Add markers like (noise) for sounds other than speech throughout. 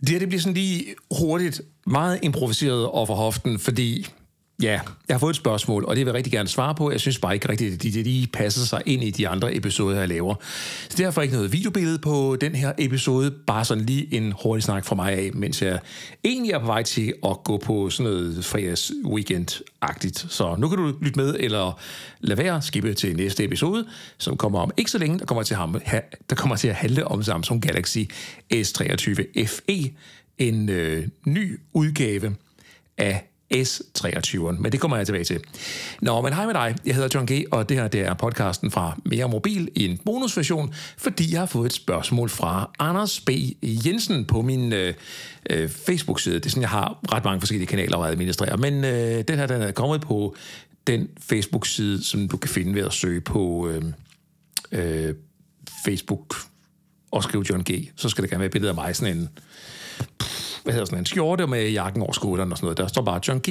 Det her det bliver sådan lige hurtigt, meget improviseret over for hoften, fordi Ja, jeg har fået et spørgsmål, og det vil jeg rigtig gerne svare på. Jeg synes bare ikke rigtigt, at de, lige passer sig ind i de andre episoder, jeg laver. Så derfor ikke noget videobillede på den her episode, bare sådan lige en hurtig snak fra mig af, mens jeg egentlig er på vej til at gå på sådan noget fredags weekend-agtigt. Så nu kan du lytte med, eller lade være skippe til næste episode, som kommer om ikke så længe, der kommer til, ham, der kommer til at handle om Samsung Galaxy S23 FE, en øh, ny udgave af S23'eren, men det kommer jeg tilbage til. Nå, men hej med dig. Jeg hedder John G., og det her det er podcasten fra Mere Mobil i en bonusversion, fordi jeg har fået et spørgsmål fra Anders B. Jensen på min øh, øh, Facebook-side. Det er sådan, jeg har ret mange forskellige kanaler at administrere, men øh, den her den er kommet på den Facebook-side, som du kan finde ved at søge på øh, øh, Facebook og skrive John G. Så skal det gerne være et billede af mig, sådan en hvad hedder sådan en skjorte med jakken over skulderen og sådan noget. Der står bare John G.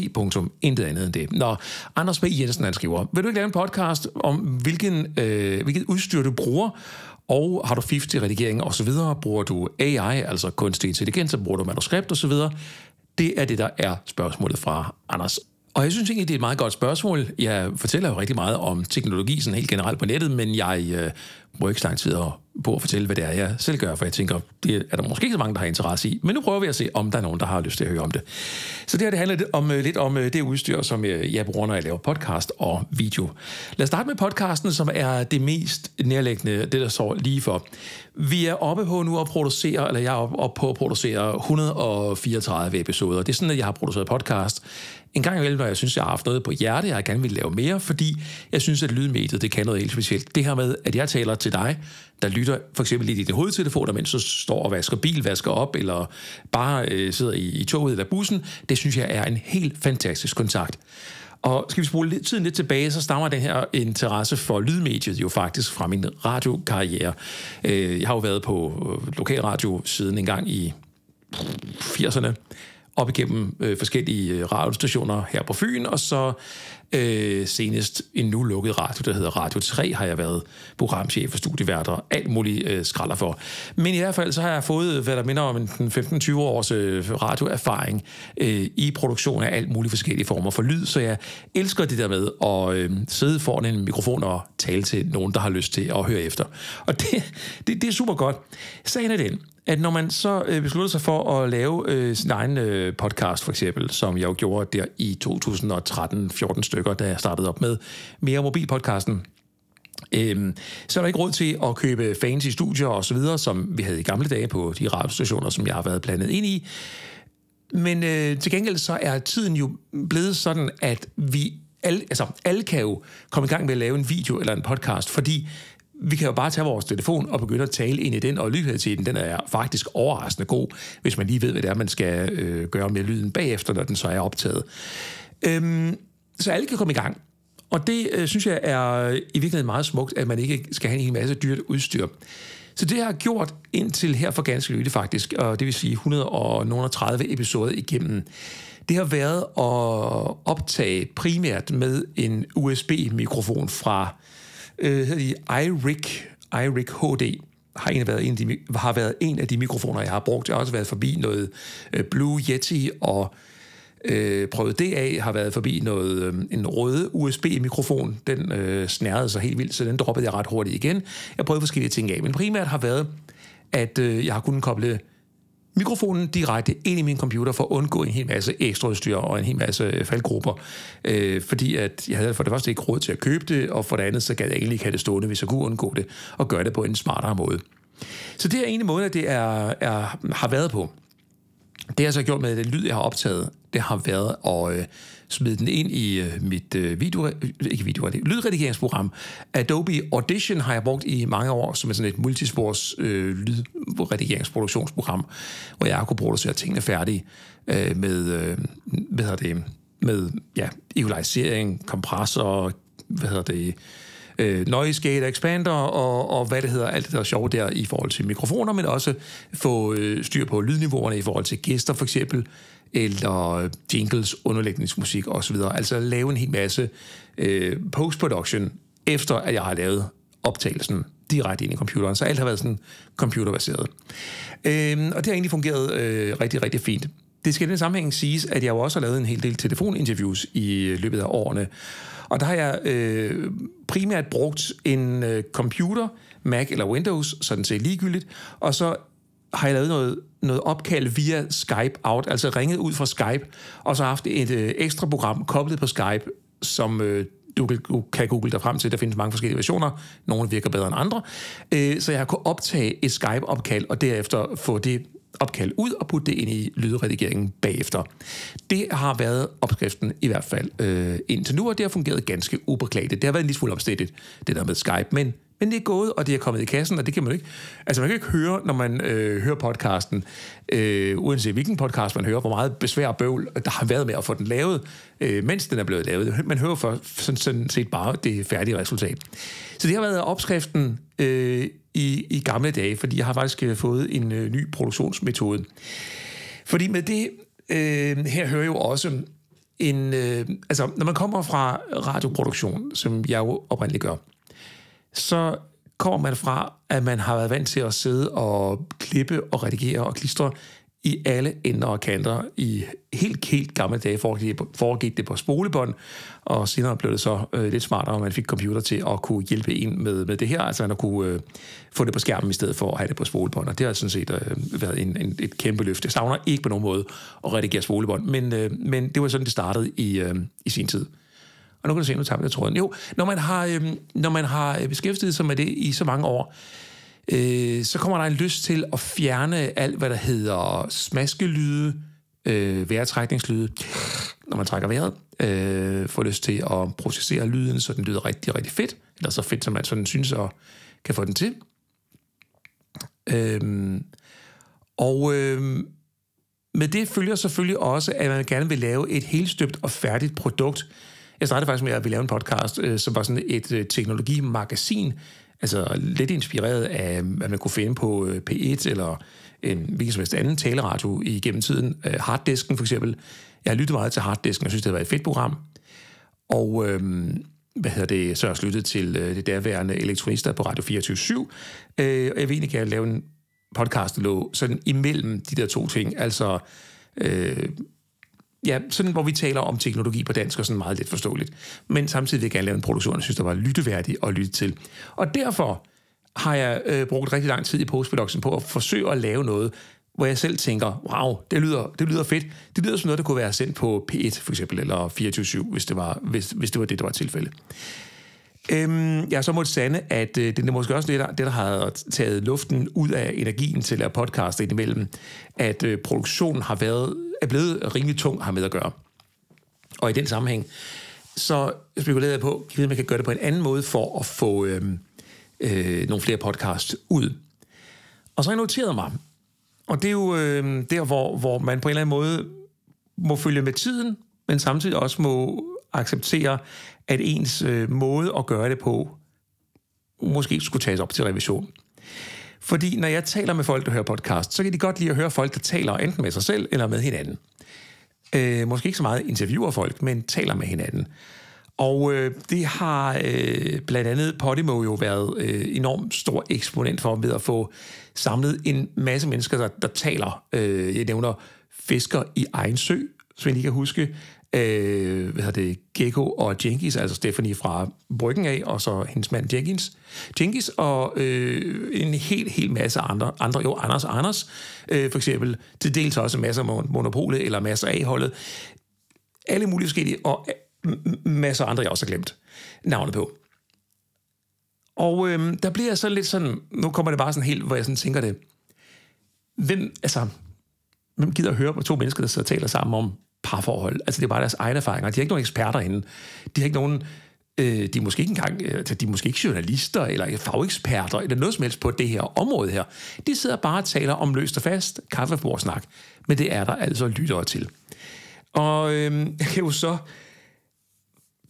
intet andet end det. Nå, Anders B. Jensen han skriver, vil du ikke lave en podcast om, hvilken, øh, hvilket udstyr du bruger, og har du FIF til redigering og så videre, bruger du AI, altså kunstig intelligens, så bruger du manuskript og så videre. Det er det, der er spørgsmålet fra Anders. Og jeg synes egentlig, det er et meget godt spørgsmål. Jeg fortæller jo rigtig meget om teknologi sådan helt generelt på nettet, men jeg øh, bruger ikke så lang tid på at fortælle, hvad det er, jeg selv gør, for jeg tænker, det er der måske ikke så mange, der har interesse i, men nu prøver vi at se, om der er nogen, der har lyst til at høre om det. Så det her det handler lidt om, øh, lidt om øh, det udstyr, som øh, jeg bruger, når jeg laver podcast og video. Lad os starte med podcasten, som er det mest nærliggende, det der står lige for. Vi er oppe på nu at producere, eller jeg er oppe på at producere 134 episoder. Det er sådan, at jeg har produceret podcast en gang imellem, når jeg synes, jeg har haft noget på hjerte, jeg gerne vil lave mere, fordi jeg synes, at lydmediet, det kan noget helt specielt. Det her med, at jeg taler til dig, der lytter for eksempel i dine hovedtelefoner, mens du står og vasker bil, vasker op, eller bare øh, sidder i, i toget eller bussen, det synes jeg er en helt fantastisk kontakt. Og skal vi spole tiden lidt tilbage, så stammer den her interesse for lydmediet jo faktisk fra min radiokarriere. Øh, jeg har jo været på øh, lokalradio siden en gang i 80'erne, op igennem øh, forskellige øh, radiostationer her på Fyn, og så øh, senest en nu lukket radio, der hedder Radio 3, har jeg været programchef og studieværter, alt muligt øh, skralder for. Men i hvert fald så har jeg fået, hvad der minder om en 15-20 års øh, radioerfaring øh, i produktion af alt muligt forskellige former for lyd, så jeg elsker det der med at øh, sidde foran en mikrofon og tale til nogen, der har lyst til at høre efter. Og det, det, det er super godt. Sagen er den, at når man så øh, beslutter sig for at lave øh, sin egen øh, podcast, for eksempel, som jeg jo gjorde der i 2013-14 stykker, da jeg startede op med Mere Mobilpodcasten, Øhm, så er der ikke råd til at købe fancy studier og så videre, som vi havde i gamle dage på de radiostationer, som jeg har været blandet ind i. Men øh, til gengæld så er tiden jo blevet sådan, at vi alle, altså, alle kan jo komme i gang med at lave en video eller en podcast, fordi vi kan jo bare tage vores telefon og begynde at tale ind i den, og lydkvaliteten den er faktisk overraskende god, hvis man lige ved, hvad det er, man skal øh, gøre med lyden bagefter, når den så er optaget. Øhm, så alle kan komme i gang. Og det øh, synes jeg er øh, i virkeligheden meget smukt, at man ikke skal have en hel masse dyrt udstyr. Så det har jeg gjort indtil her for ganske nylig faktisk, og det vil sige 130 episoder igennem. Det har været at optage primært med en USB-mikrofon fra øh, hedder de iRig, iRig HD, har, en været en af de, har været en af de mikrofoner, jeg har brugt. Jeg har også været forbi noget øh, Blue Yeti og øh, prøvet det af, har været forbi noget, øh, en rød USB-mikrofon. Den øh, snærede sig helt vildt, så den droppede jeg ret hurtigt igen. Jeg prøvede forskellige ting af, men primært har været, at øh, jeg har kunnet koble mikrofonen direkte ind i min computer for at undgå en hel masse ekstra udstyr og en hel masse øh, faldgrupper. Øh, fordi at jeg havde for det første ikke råd til at købe det, og for det andet så gad jeg egentlig ikke have det stående, hvis jeg kunne undgå det, og gøre det på en smartere måde. Så det er en måde, at det er, er, har været på. Det har så gjort med, den det lyd, jeg har optaget, det har været at øh, smide den ind i øh, mit øh, video, øh, ikke video, lydredigeringsprogram. Adobe Audition har jeg brugt i mange år, som er sådan et multispors øh, lydredigeringsproduktionsprogram, hvor jeg har kunne producere tingene færdige øh, med, øh, hvad hedder det, med ja, equalisering, kompressor, hvad hedder det, øh, noise gate expander og, og hvad det hedder, alt det der er sjovt der i forhold til mikrofoner, men også få øh, styr på lydniveauerne i forhold til gæster for eksempel, eller jingles, underlægningsmusik osv. Altså lave en hel masse øh, post-production, efter at jeg har lavet optagelsen direkte ind i computeren. Så alt har været sådan computerbaseret. Øh, og det har egentlig fungeret øh, rigtig, rigtig fint. Det skal i den sammenhæng siges, at jeg jo også har lavet en hel del telefoninterviews i øh, løbet af årene. Og der har jeg øh, primært brugt en øh, computer, Mac eller Windows, sådan set ligegyldigt, og så har jeg lavet noget, noget opkald via Skype out, altså ringet ud fra Skype, og så haft et øh, ekstra program koblet på Skype, som øh, du kan google dig frem til. Der findes mange forskellige versioner. Nogle virker bedre end andre. Øh, så jeg har kunnet optage et Skype-opkald, og derefter få det opkald ud og putte det ind i lydredigeringen bagefter. Det har været opskriften i hvert fald øh, indtil nu, og det har fungeret ganske ubeklageligt. Det har været en lille smule omstændigt, det der med Skype, men men det er gået, og det er kommet i kassen, og det kan man ikke... Altså, man kan ikke høre, når man øh, hører podcasten, øh, uanset hvilken podcast man hører, hvor meget besvær og bøvl, øh, der har været med at få den lavet, øh, mens den er blevet lavet. Man hører for sådan, sådan set bare det færdige resultat. Så det har været opskriften øh, i, i gamle dage, fordi jeg har faktisk øh, fået en øh, ny produktionsmetode. Fordi med det øh, her hører jo også en... Øh, altså, når man kommer fra radioproduktion, som jeg jo oprindeligt gør, så kommer man fra, at man har været vant til at sidde og klippe og redigere og klistre i alle ender og kanter. I helt, helt gamle dage foregik, foregik det på spolebånd, og senere blev det så øh, lidt smartere, at man fik computer til at kunne hjælpe en med, med det her, altså man kunne øh, få det på skærmen i stedet for at have det på spolebånd. Og det har sådan set øh, været en, en, et kæmpe løft. Jeg savner ikke på nogen måde at redigere spolebånd, men, øh, men det var sådan, det startede i, øh, i sin tid. Og nu kan du se, nu tabte jeg tråden. Jo, når man har, øh, når man har øh, beskæftiget sig med det i så mange år, øh, Øh, så kommer der en lyst til at fjerne alt, hvad der hedder smaskelyde, øh, vejrtrækningslyde, når man trækker vejret. Øh, får lyst til at processere lyden, så den lyder rigtig, rigtig fedt, eller så fedt, som man sådan synes og kan få den til. Øh, og øh, med det følger selvfølgelig også, at man gerne vil lave et helt støbt og færdigt produkt, jeg startede faktisk med at vi lave en podcast, øh, som var sådan et øh, teknologimagasin, altså lidt inspireret af, hvad man kunne finde på øh, P1 eller en hvilken som helst anden taleradio igennem tiden. Øh, harddisken for eksempel. Jeg har lyttet meget til Harddisken, og synes, det har været et fedt program. Og øhm, hvad hedder det, så har jeg lyttet til øh, det derværende elektronister på Radio 24 øh, og jeg vil egentlig gerne lave en podcast, der lå sådan imellem de der to ting, altså øh, ja, sådan, hvor vi taler om teknologi på dansk og sådan meget lidt forståeligt. Men samtidig vil jeg gerne lave en produktion, jeg synes, der var lytteværdig at lytte til. Og derfor har jeg øh, brugt rigtig lang tid i postproduktion på at forsøge at lave noget, hvor jeg selv tænker, wow, det lyder, det lyder fedt. Det lyder som noget, der kunne være sendt på P1 for eksempel, eller 24-7, hvis det var, hvis, hvis det var det, der var tilfældet. Øhm, jeg har så måtte sande, at øh, det er måske også det der, det, der har taget luften ud af energien til at podcaste indimellem, at øh, produktionen har været, er blevet rimelig tung har med at gøre. Og i den sammenhæng, så spekulerede jeg på, at man kan gøre det på en anden måde for at få øh, øh, nogle flere podcasts ud. Og så har jeg noteret mig, og det er jo øh, der, hvor, hvor man på en eller anden måde må følge med tiden, men samtidig også må acceptere, at ens øh, måde at gøre det på måske skulle tages op til revision. Fordi når jeg taler med folk, der hører podcast, så kan de godt lide at høre folk, der taler enten med sig selv eller med hinanden. Øh, måske ikke så meget interviewer folk, men taler med hinanden. Og øh, det har øh, blandt andet Podimo jo været øh, enormt stor eksponent for ved at få samlet en masse mennesker, der, der taler. Øh, jeg nævner fisker i egen sø, som jeg kan huske øh, hvad hedder det, Gekko og Jenkins, altså Stephanie fra Bryggen af, og så hendes mand Jenkins. Jenkins og øh, en helt, helt masse andre, andre jo Anders Anders, øh, for eksempel, til dels også masser af Monopolet eller masser af holdet. Alle mulige forskellige, og øh, masser af andre, jeg også har glemt navnet på. Og øh, der bliver så lidt sådan, nu kommer det bare sådan helt, hvor jeg sådan tænker det, hvem, altså, hvem gider at høre på to mennesker, der sidder og taler sammen om parforhold. Altså, det er bare deres egne erfaringer. De har ikke nogen eksperter inde. De har ikke nogen... Øh, de er måske ikke engang, øh, altså, de er måske ikke journalister eller fageksperter eller noget som helst på det her område her. De sidder bare og taler om løst og fast kaffebordsnak. Men det er der altså lyttere til. Og øh, jeg kan jo så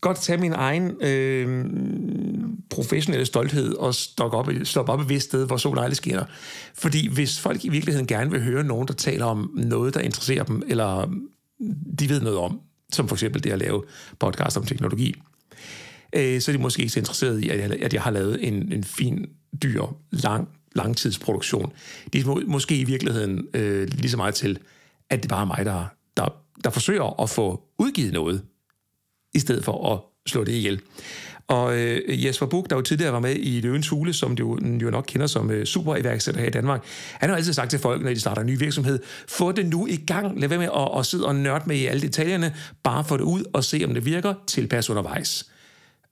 godt tage min egen øh, professionelle stolthed og stoppe op, stoppe op et vist sted, hvor solen aldrig skinner. Fordi hvis folk i virkeligheden gerne vil høre nogen, der taler om noget, der interesserer dem, eller de ved noget om, som for eksempel det at lave podcast om teknologi, øh, så er de måske ikke så interesserede i, at jeg, at jeg har lavet en, en fin, dyr, lang langtidsproduktion. De er må, måske i virkeligheden øh, lige så meget til, at det bare er mig, der, der, der forsøger at få udgivet noget, i stedet for at slå det ihjel. Og øh, Jesper Buch, der jo tidligere var med i Løvens Hule, som du mm, jo nok kender som øh, super iværksætter her i Danmark, han har altid sagt til folk, når de starter en ny virksomhed, få det nu i gang, lad være med at, at sidde og nørde med i alle detaljerne, bare få det ud og se, om det virker, tilpas undervejs.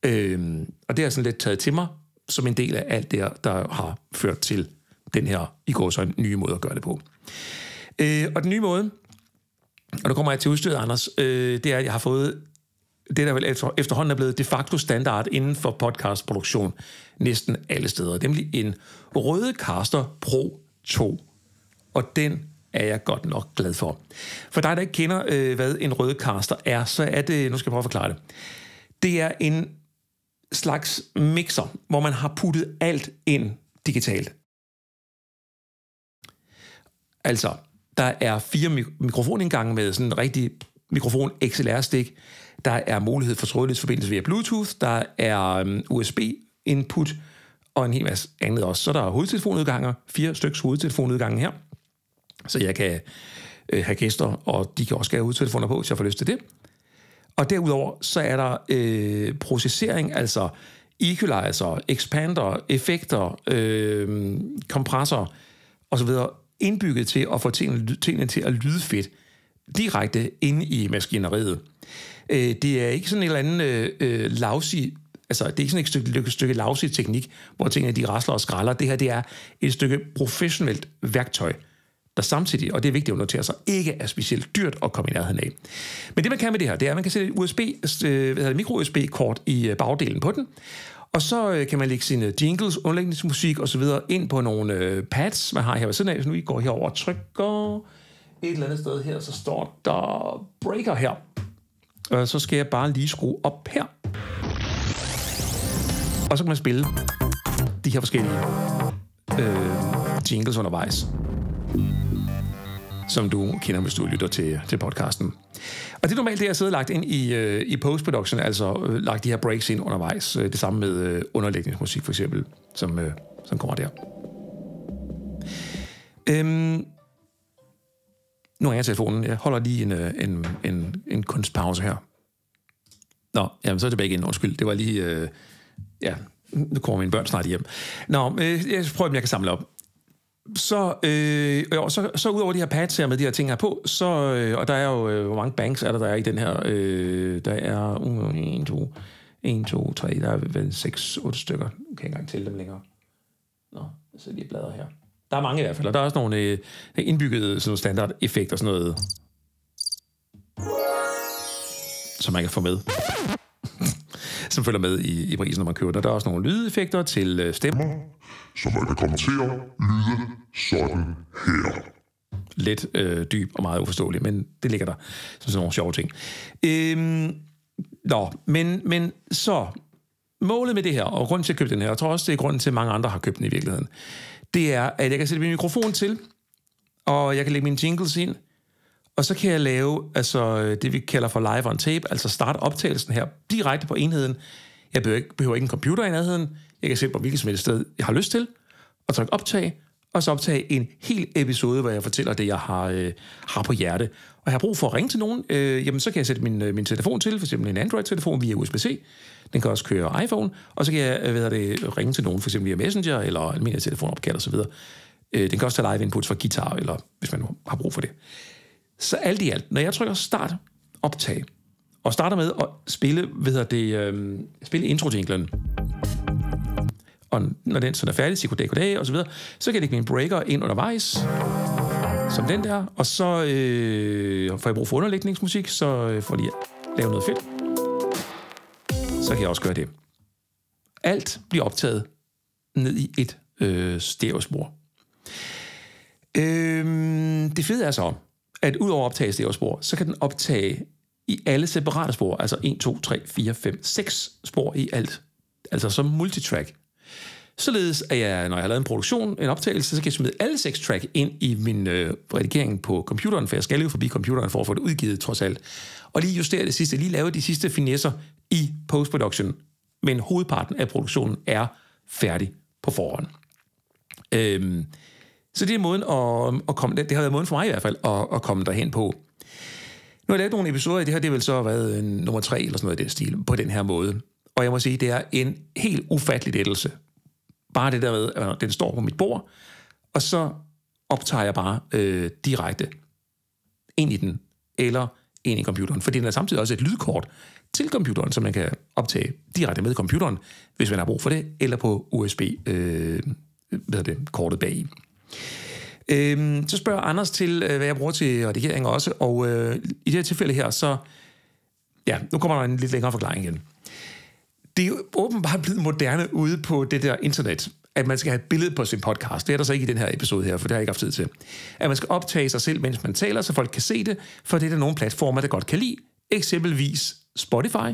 Øh, og det har sådan lidt taget til mig, som en del af alt det, der har ført til den her, i går så en ny måde at gøre det på. Øh, og den nye måde, og nu kommer jeg til udstyret, Anders, øh, det er, at jeg har fået det, der vel efter, efterhånden er blevet de facto standard inden for podcastproduktion næsten alle steder. Nemlig en Rødecaster Pro 2. Og den er jeg godt nok glad for. For dig, der ikke kender, øh, hvad en Rødecaster er, så er det, nu skal jeg prøve at forklare det. Det er en slags mixer, hvor man har puttet alt ind digitalt. Altså, der er fire mikrofonindgange med sådan en rigtig mikrofon XLR-stik. Der er mulighed for trådløs forbindelse via Bluetooth. Der er øhm, USB-input og en hel masse andet også. Så der er hovedtelefonudganger, fire styks hovedtelefonudgange her, så jeg kan øh, have gæster, og de kan også have hovedtelefoner på, hvis jeg får lyst til det. Og derudover så er der øh, processering, altså equalizer, expander, effekter, øh, kompressor osv. indbygget til at få tingene, tingene til at lyde fedt direkte inde i maskineriet. Øh, det er ikke sådan en eller anden øh, øh lavsig altså det er ikke sådan et stykke, stykke lousy teknik, hvor tingene de rasler og skralder. Det her det er et stykke professionelt værktøj, der samtidig, og det er vigtigt at notere sig, ikke er specielt dyrt at komme i nærheden af. Men det man kan med det her, det er, at man kan sætte et USB, øh, micro-USB-kort i øh, bagdelen på den, og så øh, kan man lægge sine jingles, underlægningsmusik osv. ind på nogle øh, pads, man har her ved siden af. Så nu I går herover og trykker et eller andet sted her, så står der breaker her. Og så skal jeg bare lige skrue op her. Og så kan man spille de her forskellige øh, jingles undervejs som du kender, hvis du lytter til, til podcasten. Og det er normalt det, jeg sidder lagt ind i, øh, i post-production, altså øh, lagt de her breaks ind undervejs. Øh, det samme med øh, underlægningsmusik for eksempel, som, øh, som kommer der. Øhm, nu er jeg telefonen. Jeg holder lige en, øh, en, en, en kunstpause her. Nå, jamen, så er jeg tilbage igen. Undskyld, det var lige... Øh, ja, nu kommer mine børn snart hjem. Nå, øh, jeg prøver, om jeg kan samle op. Så, øh, jo, så, så ud over de her pads her med de her ting her på, så, øh, og der er jo, øh, hvor mange banks er der, der er i den her? Øh, der er 1, 2, 1, 2, 3, der er vel 6, 8 stykker. Nu kan jeg ikke engang tælle dem længere. Nå, jeg sidder lige bladrer her. Der er mange i hvert fald, og der er også nogle øh, indbyggede sådan standard effekter og sådan noget, som man kan få med. (laughs) som følger med i, i prisen, når man køber det. Der er også nogle lydeffekter til øh, stemmer. Så man kan kommentere lyde sådan her. Lidt øh, dyb og meget uforståelig, men det ligger der som sådan nogle sjove ting. Øhm, nå, men, men så målet med det her, og grunden til at købe den her, jeg tror også, det er grunden til, at mange andre har købt den i virkeligheden, det er, at jeg kan sætte min mikrofon til, og jeg kan lægge mine jingles ind, og så kan jeg lave altså, det, vi kalder for live on tape, altså starte optagelsen her direkte på enheden. Jeg behøver ikke, behøver ikke en computer i nærheden. Jeg kan sætte på hvilket som helst sted, jeg har lyst til, og trykke optag, og så optage en hel episode, hvor jeg fortæller det, jeg har, øh, har på hjerte. Og jeg har brug for at ringe til nogen, øh, jamen så kan jeg sætte min, øh, min telefon til, for eksempel en Android-telefon via USB-C. Den kan også køre iPhone, og så kan jeg øh, hvad det, ringe til nogen, for eksempel via Messenger eller almindelig telefonopkald osv. Øh, den kan også tage live inputs fra guitar, eller hvis man har brug for det. Så alt i alt, når jeg trykker start, optag, og starter med at spille, hvad det, øh, spille intro-jinglen, og når den sådan er færdig, siger goddag, goddag, og så videre, så kan jeg lægge min breaker ind undervejs, som den der, og så øh, får jeg brug for underlægningsmusik, så øh, får lige lave noget fedt. Så kan jeg også gøre det. Alt bliver optaget ned i et øh, stereospor. Øh, det fede er så, at udover at optage stereospor, så kan den optage i alle separate spor, altså 1, 2, 3, 4, 5, 6 spor i alt. Altså som multitrack. Således at jeg, når jeg har lavet en produktion, en optagelse, så kan jeg smide alle seks track ind i min øh, redigering på computeren, for jeg skal jo forbi computeren for at få det udgivet trods alt. Og lige justere det sidste, lige lave de sidste finesser i post-production. Men hovedparten af produktionen er færdig på forhånd. Øhm, så det er måden at, at komme, det har været måden for mig i hvert fald, at, at komme derhen på. Nu har jeg lavet nogle episoder i det her, det har vel så været en nummer tre eller sådan noget i den stil, på den her måde. Og jeg må sige, det er en helt ufattelig lettelse. Bare det der med, at den står på mit bord, og så optager jeg bare øh, direkte ind i den, eller ind i computeren. For den er samtidig også et lydkort til computeren, så man kan optage direkte med computeren, hvis man har brug for det, eller på USB, øh, hvad det, kortet bagi. Øhm, så spørger Anders til, øh, hvad jeg bruger til redigering også, og øh, i det her tilfælde her, så, ja, nu kommer der en lidt længere forklaring igen. Det er jo åbenbart blevet moderne ude på det der internet, at man skal have et billede på sin podcast. Det er der så ikke i den her episode her, for det har jeg ikke haft tid til. At man skal optage sig selv, mens man taler, så folk kan se det, for det er der nogle platformer, der godt kan lide. Eksempelvis Spotify,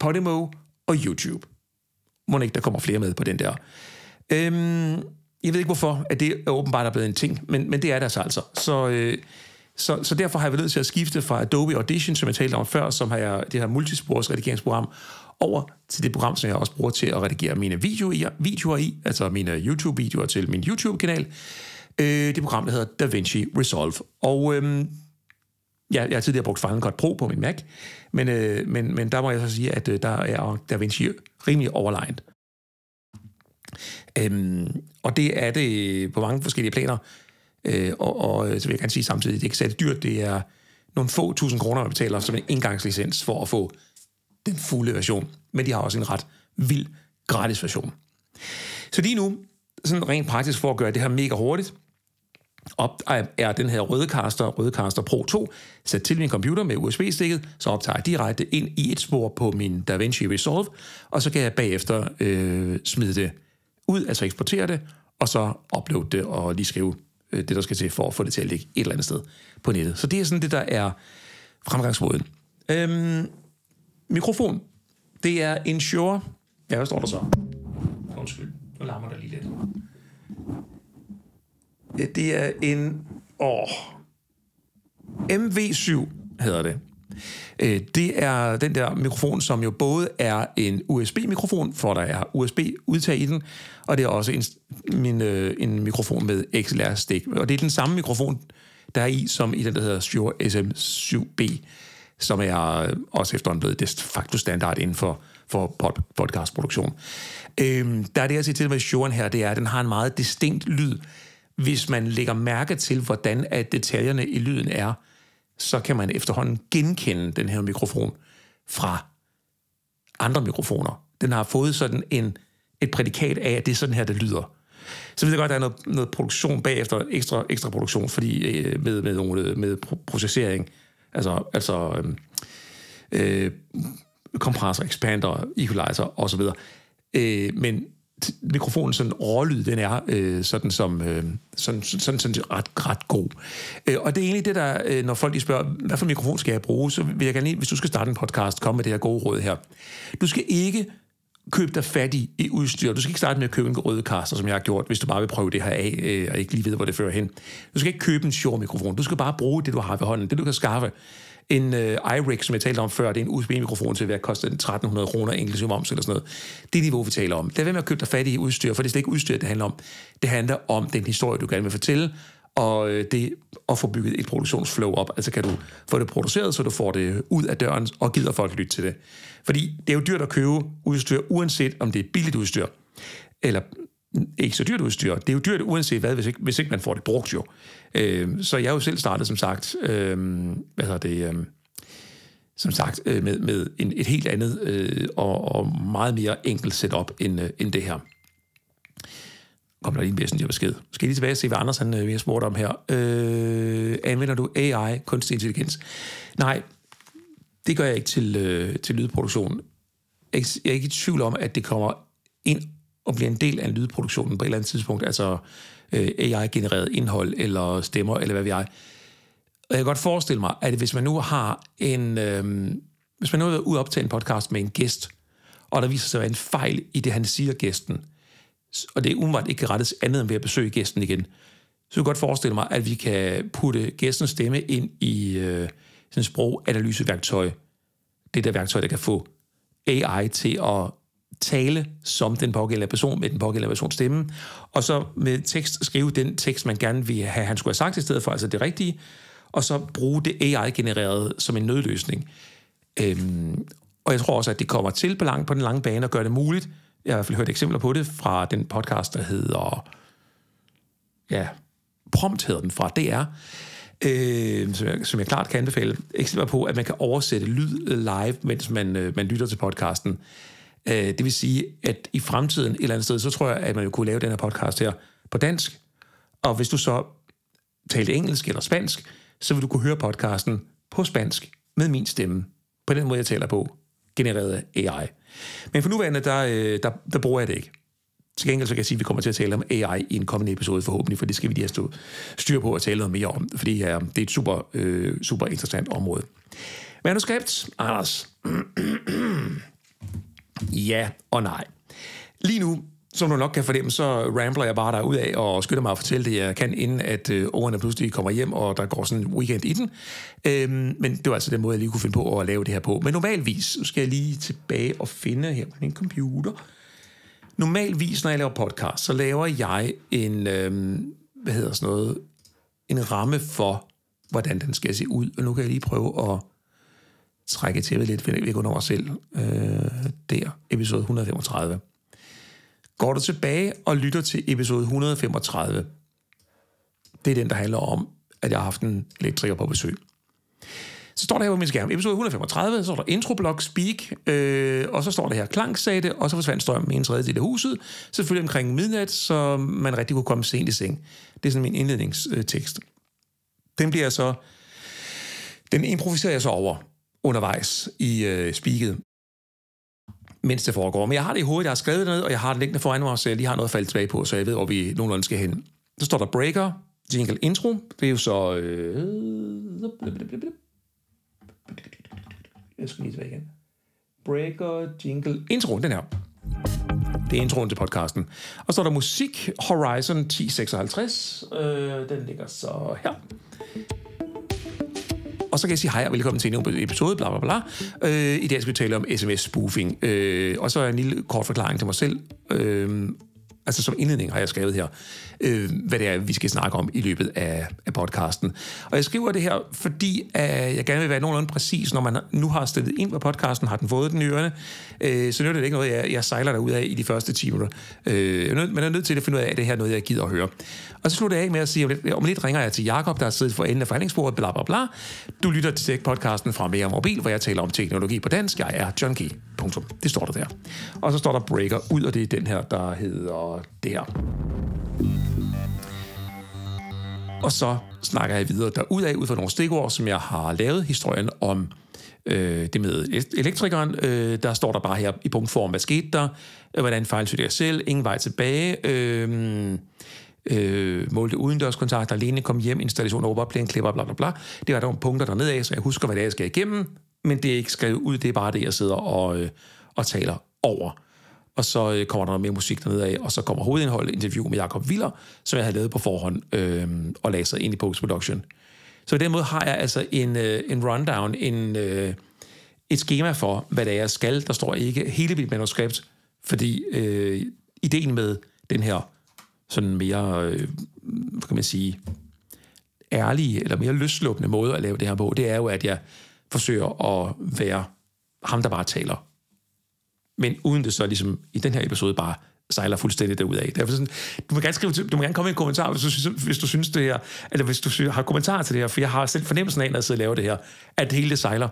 Podimo og YouTube. Må ikke, der kommer flere med på den der. Øhm, jeg ved ikke hvorfor, at det åbenbart er blevet en ting, men, men det er der så altså. Så, øh, så, så derfor har jeg været nødt til at skifte fra Adobe Audition, som jeg talte om før, som har jeg, det her multispors redigeringsprogram, over til det program, som jeg også bruger til at redigere mine videoer i, videoer i altså mine YouTube-videoer til min YouTube-kanal. Øh, det program, der hedder DaVinci Resolve. Og øhm, ja, jeg har tidligere brugt Final Cut Pro på min Mac, men, øh, men, men der må jeg så sige, at øh, der er DaVinci rimelig overlegnet. Øhm, og det er det på mange forskellige planer. Øh, og, og øh, så vil jeg gerne sige samtidig, det er ikke særlig dyrt. Det er nogle få tusind kroner, man betaler som en engangslicens for at få den fulde version. Men de har også en ret vild gratis version. Så lige nu, sådan rent praktisk for at gøre det her mega hurtigt, op, er den her Rødecaster, Rødecaster Pro 2, sat til min computer med USB-stikket, så optager jeg direkte ind i et spor på min DaVinci Resolve, og så kan jeg bagefter øh, smide det ud, altså eksportere det, og så uploade det og lige skrive Øh, det, der skal til for at få det til at ligge et eller andet sted på nettet. Så det er sådan det, der er fremgangsmåden. Øhm, mikrofon. Det er Ensure. Ja, hvad står der så? Undskyld, nu larmer der lige lidt. Det er en... Åh, MV7 hedder det. Øh, det er den der mikrofon, som jo både er en USB-mikrofon, for der er USB-udtag i den, og det er også en, min, øh, en mikrofon med XLR-stik. Og det er den samme mikrofon, der er i, som i den, der hedder Shure SM7B, som er øh, også efterhånden blevet de facto standard inden for, for pod, podcastproduktion. Øhm, der er det, jeg siger til med Shuren her, det er, at den har en meget distinkt lyd. Hvis man lægger mærke til, hvordan at detaljerne i lyden er, så kan man efterhånden genkende den her mikrofon fra andre mikrofoner. Den har fået sådan en, et prædikat af, at det er sådan her, det lyder. Så ved jeg godt, at der er noget, noget produktion bagefter, ekstra, ekstra produktion, fordi øh, med, med, nogle, øh, med processering, altså, altså øhm, øh, kompressor, expander, equalizer osv. Øh, men mikrofonen sådan rålyd, den er øh, sådan som øh, sådan, sådan, sådan ret, ret god. Øh, og det er egentlig det, der, øh, når folk de spørger, hvad for mikrofon skal jeg bruge, så vil jeg gerne, hvis du skal starte en podcast, komme med det her gode råd her. Du skal ikke købe dig fat i, i udstyr. Du skal ikke starte med at købe en røde kaster, som jeg har gjort, hvis du bare vil prøve det her af, øh, og ikke lige ved, hvor det fører hen. Du skal ikke købe en sjov mikrofon. Du skal bare bruge det, du har ved hånden, det du kan skaffe. En øh, uh, iRig, som jeg talte om før, det er en USB-mikrofon til, hvad koster 1300 kroner inklusive moms eller sådan noget. Det er niveau, vi taler om. Det er ved med at købe dig fat i udstyr, for det er slet ikke udstyr, det handler om. Det handler om den historie, du gerne vil fortælle, og øh, det at få bygget et produktionsflow op. Altså kan du få det produceret, så du får det ud af døren, og gider folk lytte til det. Fordi det er jo dyrt at købe udstyr, uanset om det er billigt udstyr, eller ikke så dyrt udstyr. Det er jo dyrt uanset hvad, hvis ikke, hvis ikke man får det brugt jo. Øh, så jeg har jo selv startet, som sagt, øh, hvad hedder det, øh, som sagt, øh, med, med en, et helt andet øh, og, og meget mere enkelt setup end, øh, end det her. Kom der lige en messenger-besked. Skal lige tilbage og se, hvad Anders han, øh, har spurgt om her. Øh, anvender du AI, kunstig intelligens? Nej, det gør jeg ikke til, øh, til lydproduktion. Jeg er ikke i tvivl om, at det kommer ind og bliver en del af lydproduktionen på et eller andet tidspunkt, altså øh, AI-genereret indhold, eller stemmer, eller hvad vi er. Og jeg kan godt forestille mig, at hvis man nu har en... Øh, hvis man nu er ude optage en podcast med en gæst, og der viser sig at være en fejl i det, han siger gæsten, og det er umiddelbart ikke kan rettes andet end ved at besøge gæsten igen, så kan jeg godt forestille mig, at vi kan putte gæstens stemme ind i øh, sådan et sproganalyseværktøj. Det der værktøj, der kan få AI til at tale som den pågældende person med den pågældende persons stemme, og så med tekst skrive den tekst, man gerne vil have, han skulle have sagt i stedet for, altså det rigtige, og så bruge det AI-genererede som en nødløsning. Øhm, og jeg tror også, at det kommer til på, lang, på den lange bane og gør det muligt. Jeg har i hvert fald hørt eksempler på det fra den podcast, der hedder... Ja, Prompt hedder den fra DR, øh, som, jeg, som jeg klart kan anbefale. Eksempler på, at man kan oversætte lyd live, mens man, øh, man lytter til podcasten. Øh, det vil sige, at i fremtiden et eller andet sted, så tror jeg, at man jo kunne lave den her podcast her på dansk. Og hvis du så talte engelsk eller spansk, så vil du kunne høre podcasten på spansk med min stemme. På den måde, jeg taler på, genereret af AI. Men for nuværende, der, øh, der, der bruger jeg det ikke. Til gengæld så kan jeg sige, at vi kommer til at tale om AI i en kommende episode forhåbentlig, for det skal vi lige have stå styr på at tale noget mere om, fordi ja, det er et super, øh, super interessant område. Manuskript, Anders. (clears throat) ja og nej. Lige nu, som du nok kan fornemme, så rambler jeg bare der ud af og skynder mig at fortælle det, jeg kan, inden at øh, årene pludselig kommer hjem, og der går sådan en weekend i den. Øhm, men det var altså den måde, jeg lige kunne finde på at lave det her på. Men normalvis skal jeg lige tilbage og finde her på min computer. Normalvis, når jeg laver podcast, så laver jeg en, øhm, hvad hedder sådan noget, en ramme for, hvordan den skal se ud. Og nu kan jeg lige prøve at trække tæppet lidt, for jeg går os selv. Øh, der, episode 135. Går du tilbage og lytter til episode 135, det er den, der handler om, at jeg har haft en elektriker på besøg. Så står der her på min skærm, episode 135, så står der introblok speak, øh, og så står der her klang, sagde det, og så forsvandt strømmen i en tredjedel af huset, selvfølgelig omkring midnat, så man rigtig kunne komme sent i seng. Det er sådan min indledningstekst. Den bliver så, den improviserer jeg så over undervejs i øh, speaket, mens det foregår. Men jeg har det i hovedet, jeg har skrevet det ned, og jeg har det liggende foran mig, så jeg lige har noget at falde tilbage på, så jeg ved, hvor vi nogenlunde skal hen. Så står der breaker, jingle intro, det er jo så... Øh, jeg skal lige tilbage igen. Breaker, jingle, intro, den her. Det er introen til podcasten. Og så er der musik, Horizon 1056. Øh, den ligger så her. Og så kan jeg sige hej og velkommen til en episode, bla bla bla. Øh, I dag skal vi tale om sms-spoofing. Øh, og så er en lille kort forklaring til mig selv. Øh, altså som indledning har jeg skrevet her, øh, hvad det er, vi skal snakke om i løbet af, af podcasten. Og jeg skriver det her, fordi øh, jeg gerne vil være nogenlunde præcis, når man nu har stillet ind på podcasten, har den fået den i ørerne, øh, så nytter det ikke noget, jeg, jeg sejler derud af i de første 10 minutter. Øh, man er nødt til at finde ud af, at det her er noget, jeg gider at høre. Og så slutter jeg af med at sige, om lidt, om lidt ringer jeg til Jakob, der har siddet for enden af forhandlingsbordet, bla bla bla. Du lytter til podcasten fra Mere Mobil, hvor jeg taler om teknologi på dansk. Jeg er John Punktum. Det står der der. Og så står der breaker ud, og det er den her, der hedder det her. Og så snakker jeg videre derudad, ud fra nogle stikord, som jeg har lavet historien om øh, det med elektrikeren. Øh, der står der bare her i punktform, hvad skete der? Øh, hvordan fejlsøgte jeg selv? Ingen vej tilbage. Øh, øh, målte udendørskontakt, alene kom hjem, installation over klipper, bla bla bla. Det var der nogle punkter dernede af, så jeg husker, hvad det er, jeg skal igennem, men det er ikke skrevet ud, det er bare det, jeg sidder og, øh, og taler over og så øh, kommer der noget mere musik dernede af, og så kommer hovedindholdet interview med Jakob Viller, som jeg havde lavet på forhånd øh, og lagde sig ind i post-production. Så i den måde har jeg altså en, øh, en rundown, en, øh, et schema for, hvad det er, jeg skal. Der står ikke hele mit manuskript, fordi øh, ideen med den her sådan mere, øh, hvad kan man sige, ærlige eller mere løslukkende måde at lave det her på, det er jo, at jeg forsøger at være ham, der bare taler men uden det så ligesom i den her episode bare sejler fuldstændig derudad. Derfor sådan, du må gerne skrive du må gerne komme med en kommentar, hvis du, synes, hvis du synes det her, eller hvis du har kommentarer til det her, for jeg har selv fornemmelsen af, når jeg sidder og laver det her, at det hele det sejler.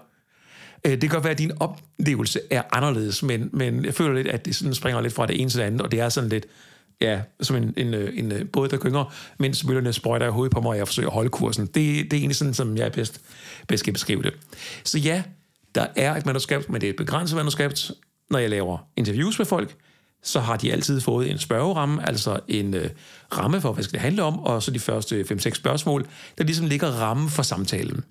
Øh, det kan godt være, at din oplevelse er anderledes, men, men jeg føler lidt, at det sådan springer lidt fra det ene til det andet, og det er sådan lidt, ja, som en, en, øh, en, en båd, der gynger, mens møllerne sprøjter i hovedet på mig, og jeg forsøger at holde kursen. Det, det er egentlig sådan, som jeg bedst, bedst kan beskrive det. Så ja, der er et manuskript, men det er et begrænset manuskript, når jeg laver interviews med folk, så har de altid fået en spørgeramme, altså en øh, ramme for, hvad skal det handle om, og så de første 5-6 spørgsmål, der ligesom ligger ramme for samtalen.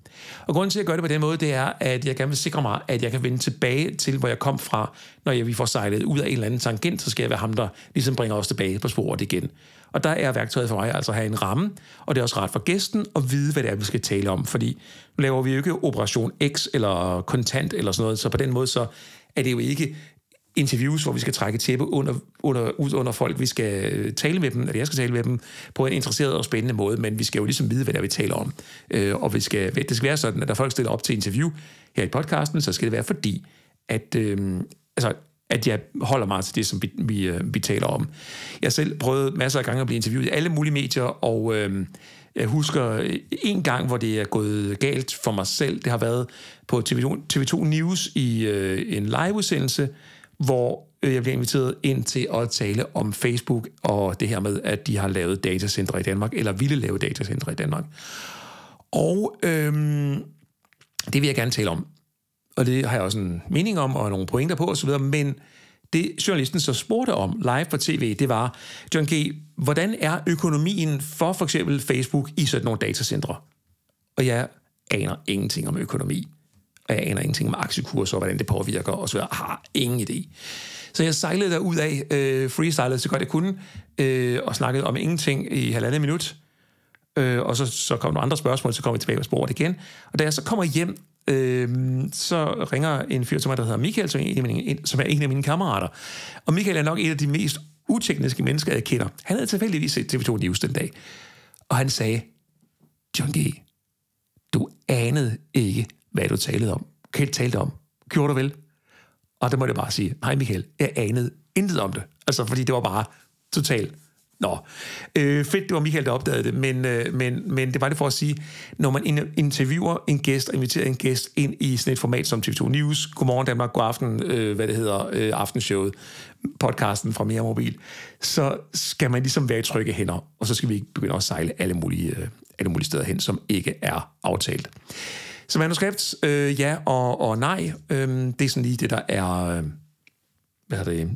Og grunden til, at jeg gør det på den måde, det er, at jeg gerne vil sikre mig, at jeg kan vende tilbage til, hvor jeg kom fra, når jeg, vi får sejlet ud af en eller anden tangent, så skal jeg være ham, der ligesom bringer os tilbage på sporet igen. Og der er værktøjet for mig altså at have en ramme, og det er også ret for gæsten at vide, hvad det er, vi skal tale om, fordi nu laver vi jo ikke Operation X eller kontant eller sådan noget, så på den måde så er det jo ikke interviews, hvor vi skal trække tæppe under, under, ud under folk. Vi skal øh, tale med dem, eller jeg skal tale med dem, på en interesseret og spændende måde, men vi skal jo ligesom vide, hvad der vi taler om. Øh, og vi skal, det skal være sådan, at når folk stiller op til interview her i podcasten, så skal det være fordi, at, øh, altså, at jeg holder meget til det, som vi, vi, øh, vi taler om. Jeg selv prøvet masser af gange at blive interviewet i alle mulige medier, og øh, jeg husker en gang, hvor det er gået galt for mig selv. Det har været på TV2, TV2 News i øh, en liveudsendelse, hvor øh, jeg bliver inviteret ind til at tale om Facebook og det her med, at de har lavet datacentre i Danmark, eller ville lave datacentre i Danmark. Og øhm, det vil jeg gerne tale om. Og det har jeg også en mening om, og nogle pointer på osv., men det journalisten så spurgte om live på tv, det var, John G., hvordan er økonomien for for eksempel Facebook i sådan nogle datacentre? Og jeg aner ingenting om økonomi og jeg aner ingenting om aktiekurser og hvordan det påvirker osv. Jeg har ingen idé. Så jeg sejlede der ud af, øh, freestylede så godt jeg kunne, øh, og snakkede om ingenting i halvandet minut. Øh, og så, så kom nogle andre spørgsmål, så kom vi tilbage på sporet igen. Og da jeg så kommer hjem, øh, så ringer en fyr til mig, der hedder Michael, som er, en af mine, som er en af mine kammerater. Og Michael er nok et af de mest utekniske mennesker, jeg kender. Han havde tilfældigvis set TV2 News den dag. Og han sagde, John G., du anede ikke, hvad du talte om. Kjeld talte om. Gjorde du vel? Og der må jeg bare sige, hej Michael, jeg anede intet om det. Altså, fordi det var bare totalt Nå, øh, fedt, det var Michael, der opdagede det, men, øh, men, men det var det for at sige, når man interviewer en gæst og inviterer en gæst ind i sådan et format som TV2 News, Godmorgen Danmark, God Aften, øh, hvad det hedder, øh, aftenshowet, podcasten fra Mere Mobil, så skal man ligesom være i trygge hænder, og så skal vi ikke begynde at sejle alle mulige, øh, alle mulige steder hen, som ikke er aftalt. Så manuskript, øh, ja og, og nej. Øh, det er sådan lige det, der er... Øh, hvad er det?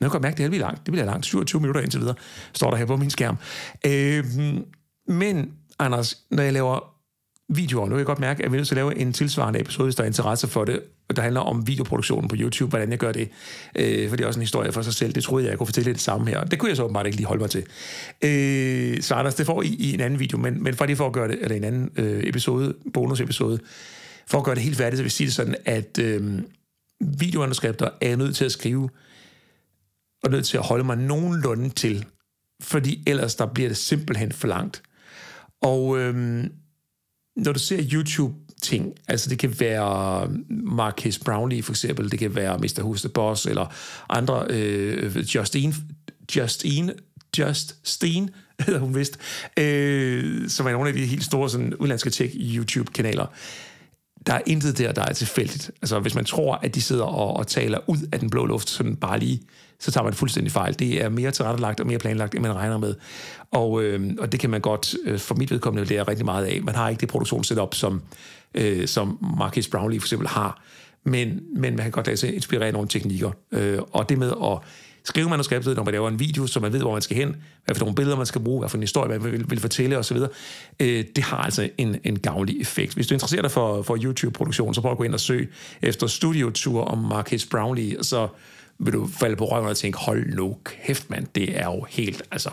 Nu kan jeg mærke, det er langt. Det bliver langt. 27 minutter indtil videre, står der her på min skærm. Øh, men, Anders, når jeg laver videoer. Nu kan jeg godt mærke, at vi er nødt til at lave en tilsvarende episode, hvis der er interesse for det, der handler om videoproduktionen på YouTube, hvordan jeg gør det. Øh, for det er også en historie for sig selv. Det troede jeg, jeg kunne fortælle det samme her. Det kunne jeg så åbenbart ikke lige holde mig til. Øh, så Anders, det får I i en anden video, men, men for lige for at gøre det, eller en anden øh, episode, bonusepisode, for at gøre det helt færdigt, så vil jeg sige det sådan, at øh, videoanuskripter er jeg nødt til at skrive, og nødt til at holde mig nogenlunde til, fordi ellers der bliver det simpelthen for langt. Og øh, når du ser YouTube-ting, altså det kan være Marcus Brownlee for eksempel, det kan være Mr. Who's the Boss, eller andre, øh, Justine, Justine, Justine hedder hun vist, øh, som er nogle af de helt store sådan, udlandske tech-YouTube-kanaler. Der er intet der, der er tilfældigt. Altså hvis man tror, at de sidder og, og taler ud af den blå luft, sådan bare lige så tager man fuldstændig fejl. Det er mere tilrettelagt og mere planlagt, end man regner med. Og, øh, og det kan man godt, øh, for mit vedkommende, lære rigtig meget af. Man har ikke det produktionssetup, som, øh, som Marcus Brownlee for eksempel har, men, men man kan godt lade sig inspirere af nogle teknikker. Øh, og det med at skrive manuskriptet, når man laver en video, så man ved, hvor man skal hen, hvad for nogle billeder man skal bruge, hvad for en historie man vil, vil fortælle osv., øh, det har altså en, en gavnlig effekt. Hvis du interesserer dig for, for YouTube-produktion, så prøv at gå ind og søg efter Studio Tour om Marcus Brownlee, så vil du falde på røven og tænke, hold nu kæft mand, det er jo helt, altså,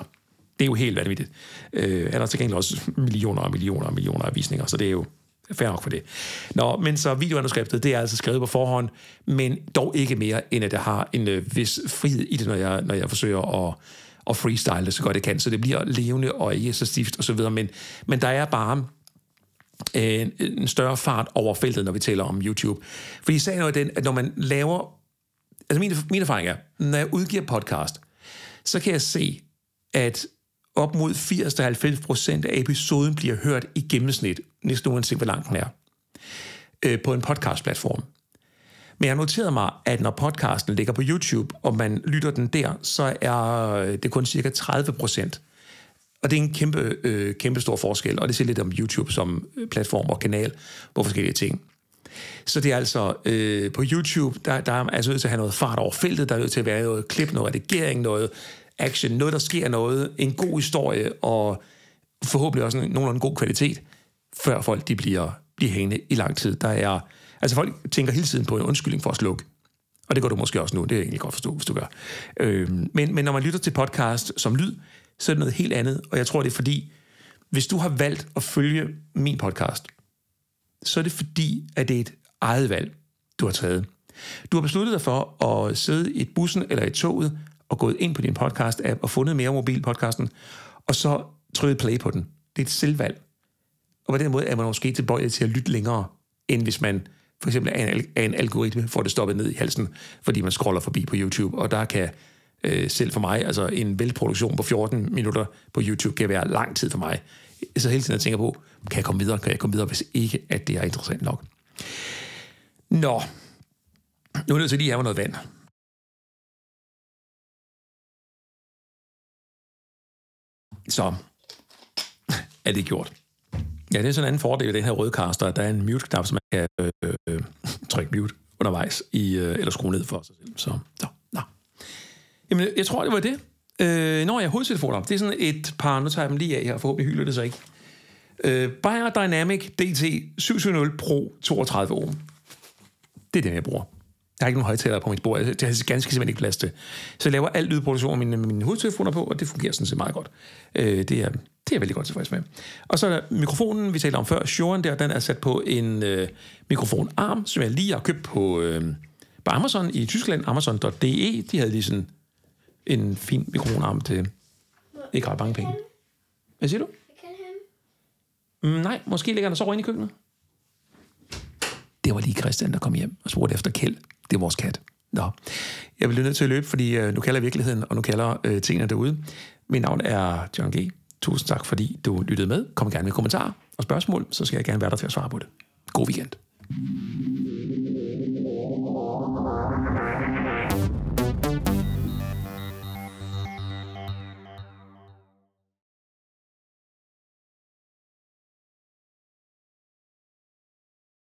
det er jo helt vanvittigt. Øh, han har til gengæld også millioner og millioner og millioner af visninger, så det er jo fair nok for det. Nå, men så videoanuskriptet, det er altså skrevet på forhånd, men dog ikke mere, end at jeg har en øh, vis frihed i det, når jeg, når jeg forsøger at, at freestyle det så godt jeg kan, så det bliver levende og ikke så stift og så videre, men, men der er bare øh, en, en større fart over feltet, når vi taler om YouTube. Fordi jeg sagde noget den, at når man laver altså min, min erfaring er, når jeg udgiver podcast, så kan jeg se, at op mod 80-90% af episoden bliver hørt i gennemsnit, næsten uanset hvor lang den er, øh, på en podcastplatform. Men jeg har noteret mig, at når podcasten ligger på YouTube, og man lytter den der, så er det kun cirka 30 procent. Og det er en kæmpe, øh, kæmpe stor forskel, og det siger lidt om YouTube som øh, platform og kanal på forskellige ting. Så det er altså øh, på YouTube, der, der er altså nødt til at have noget fart over feltet, der er nødt til at være noget klip, noget redigering, noget action, noget, der sker noget, en god historie, og forhåbentlig også en nogenlunde god kvalitet, før folk de bliver, bliver hængende i lang tid. Der er, altså folk tænker hele tiden på en undskyldning for at slukke. Og det gør du måske også nu, det er jeg egentlig godt forstå, hvis du gør. Øhm, men, men når man lytter til podcast som lyd, så er det noget helt andet, og jeg tror, det er fordi, hvis du har valgt at følge min podcast, så er det fordi, at det er et eget valg, du har taget. Du har besluttet dig for at sidde i bussen eller i toget og gået ind på din podcast-app og fundet mere mobilpodcasten, og så trykket play på den. Det er et selvvalg. Og på den måde er man måske tilbøjelig til at lytte længere, end hvis man for eksempel af en, af en algoritme får det stoppet ned i halsen, fordi man scroller forbi på YouTube, og der kan øh, selv for mig, altså en velproduktion på 14 minutter på YouTube kan være lang tid for mig. Så hele tiden jeg tænker på, kan jeg komme videre, kan jeg komme videre, hvis ikke, at det er interessant nok. Nå, nu er det til lige at have noget vand. Så (laughs) er det gjort. Ja, det er sådan en anden fordel af den her rødkaster, at der er en mute-knap, som man kan øh, øh, trykke mute undervejs, i, øh, eller skrue ned for sig selv. Så, så, nå. Jamen, jeg tror, det var det. Øh, når jeg hovedtelefoner, det er sådan et par, nu tager jeg dem lige af her, forhåbentlig hylder det sig ikke. Øh, Bayer Dynamic DT 770 Pro 32 ohm. Det er den, jeg bruger. Jeg har ikke nogen højtaler på mit bord. Det har ganske simpelthen ikke plads til. Så jeg laver al lydproduktion med mine, mine hovedtelefoner på, og det fungerer sådan set meget godt. Øh, det, er, det er jeg veldig godt tilfreds med. Og så er der mikrofonen, vi talte om før, Shuren der, den er sat på en øh, mikrofonarm, som jeg lige har købt på, øh, på Amazon i Tyskland, amazon.de. De havde lige sådan en fin mikrofonarm til ikke ret mange penge. Hvad siger du? Mm, nej, måske ligger der så inde i køkkenet. Det var lige Christian, der kom hjem og spurgte efter Kjeld. Det er vores kat. Nå, jeg bliver nødt til at løbe, fordi øh, nu kalder virkeligheden, og nu kalder øh, tingene derude. Mit navn er John G. Tusind tak, fordi du lyttede med. Kom gerne med kommentarer og spørgsmål, så skal jeg gerne være der til at svare på det. God weekend.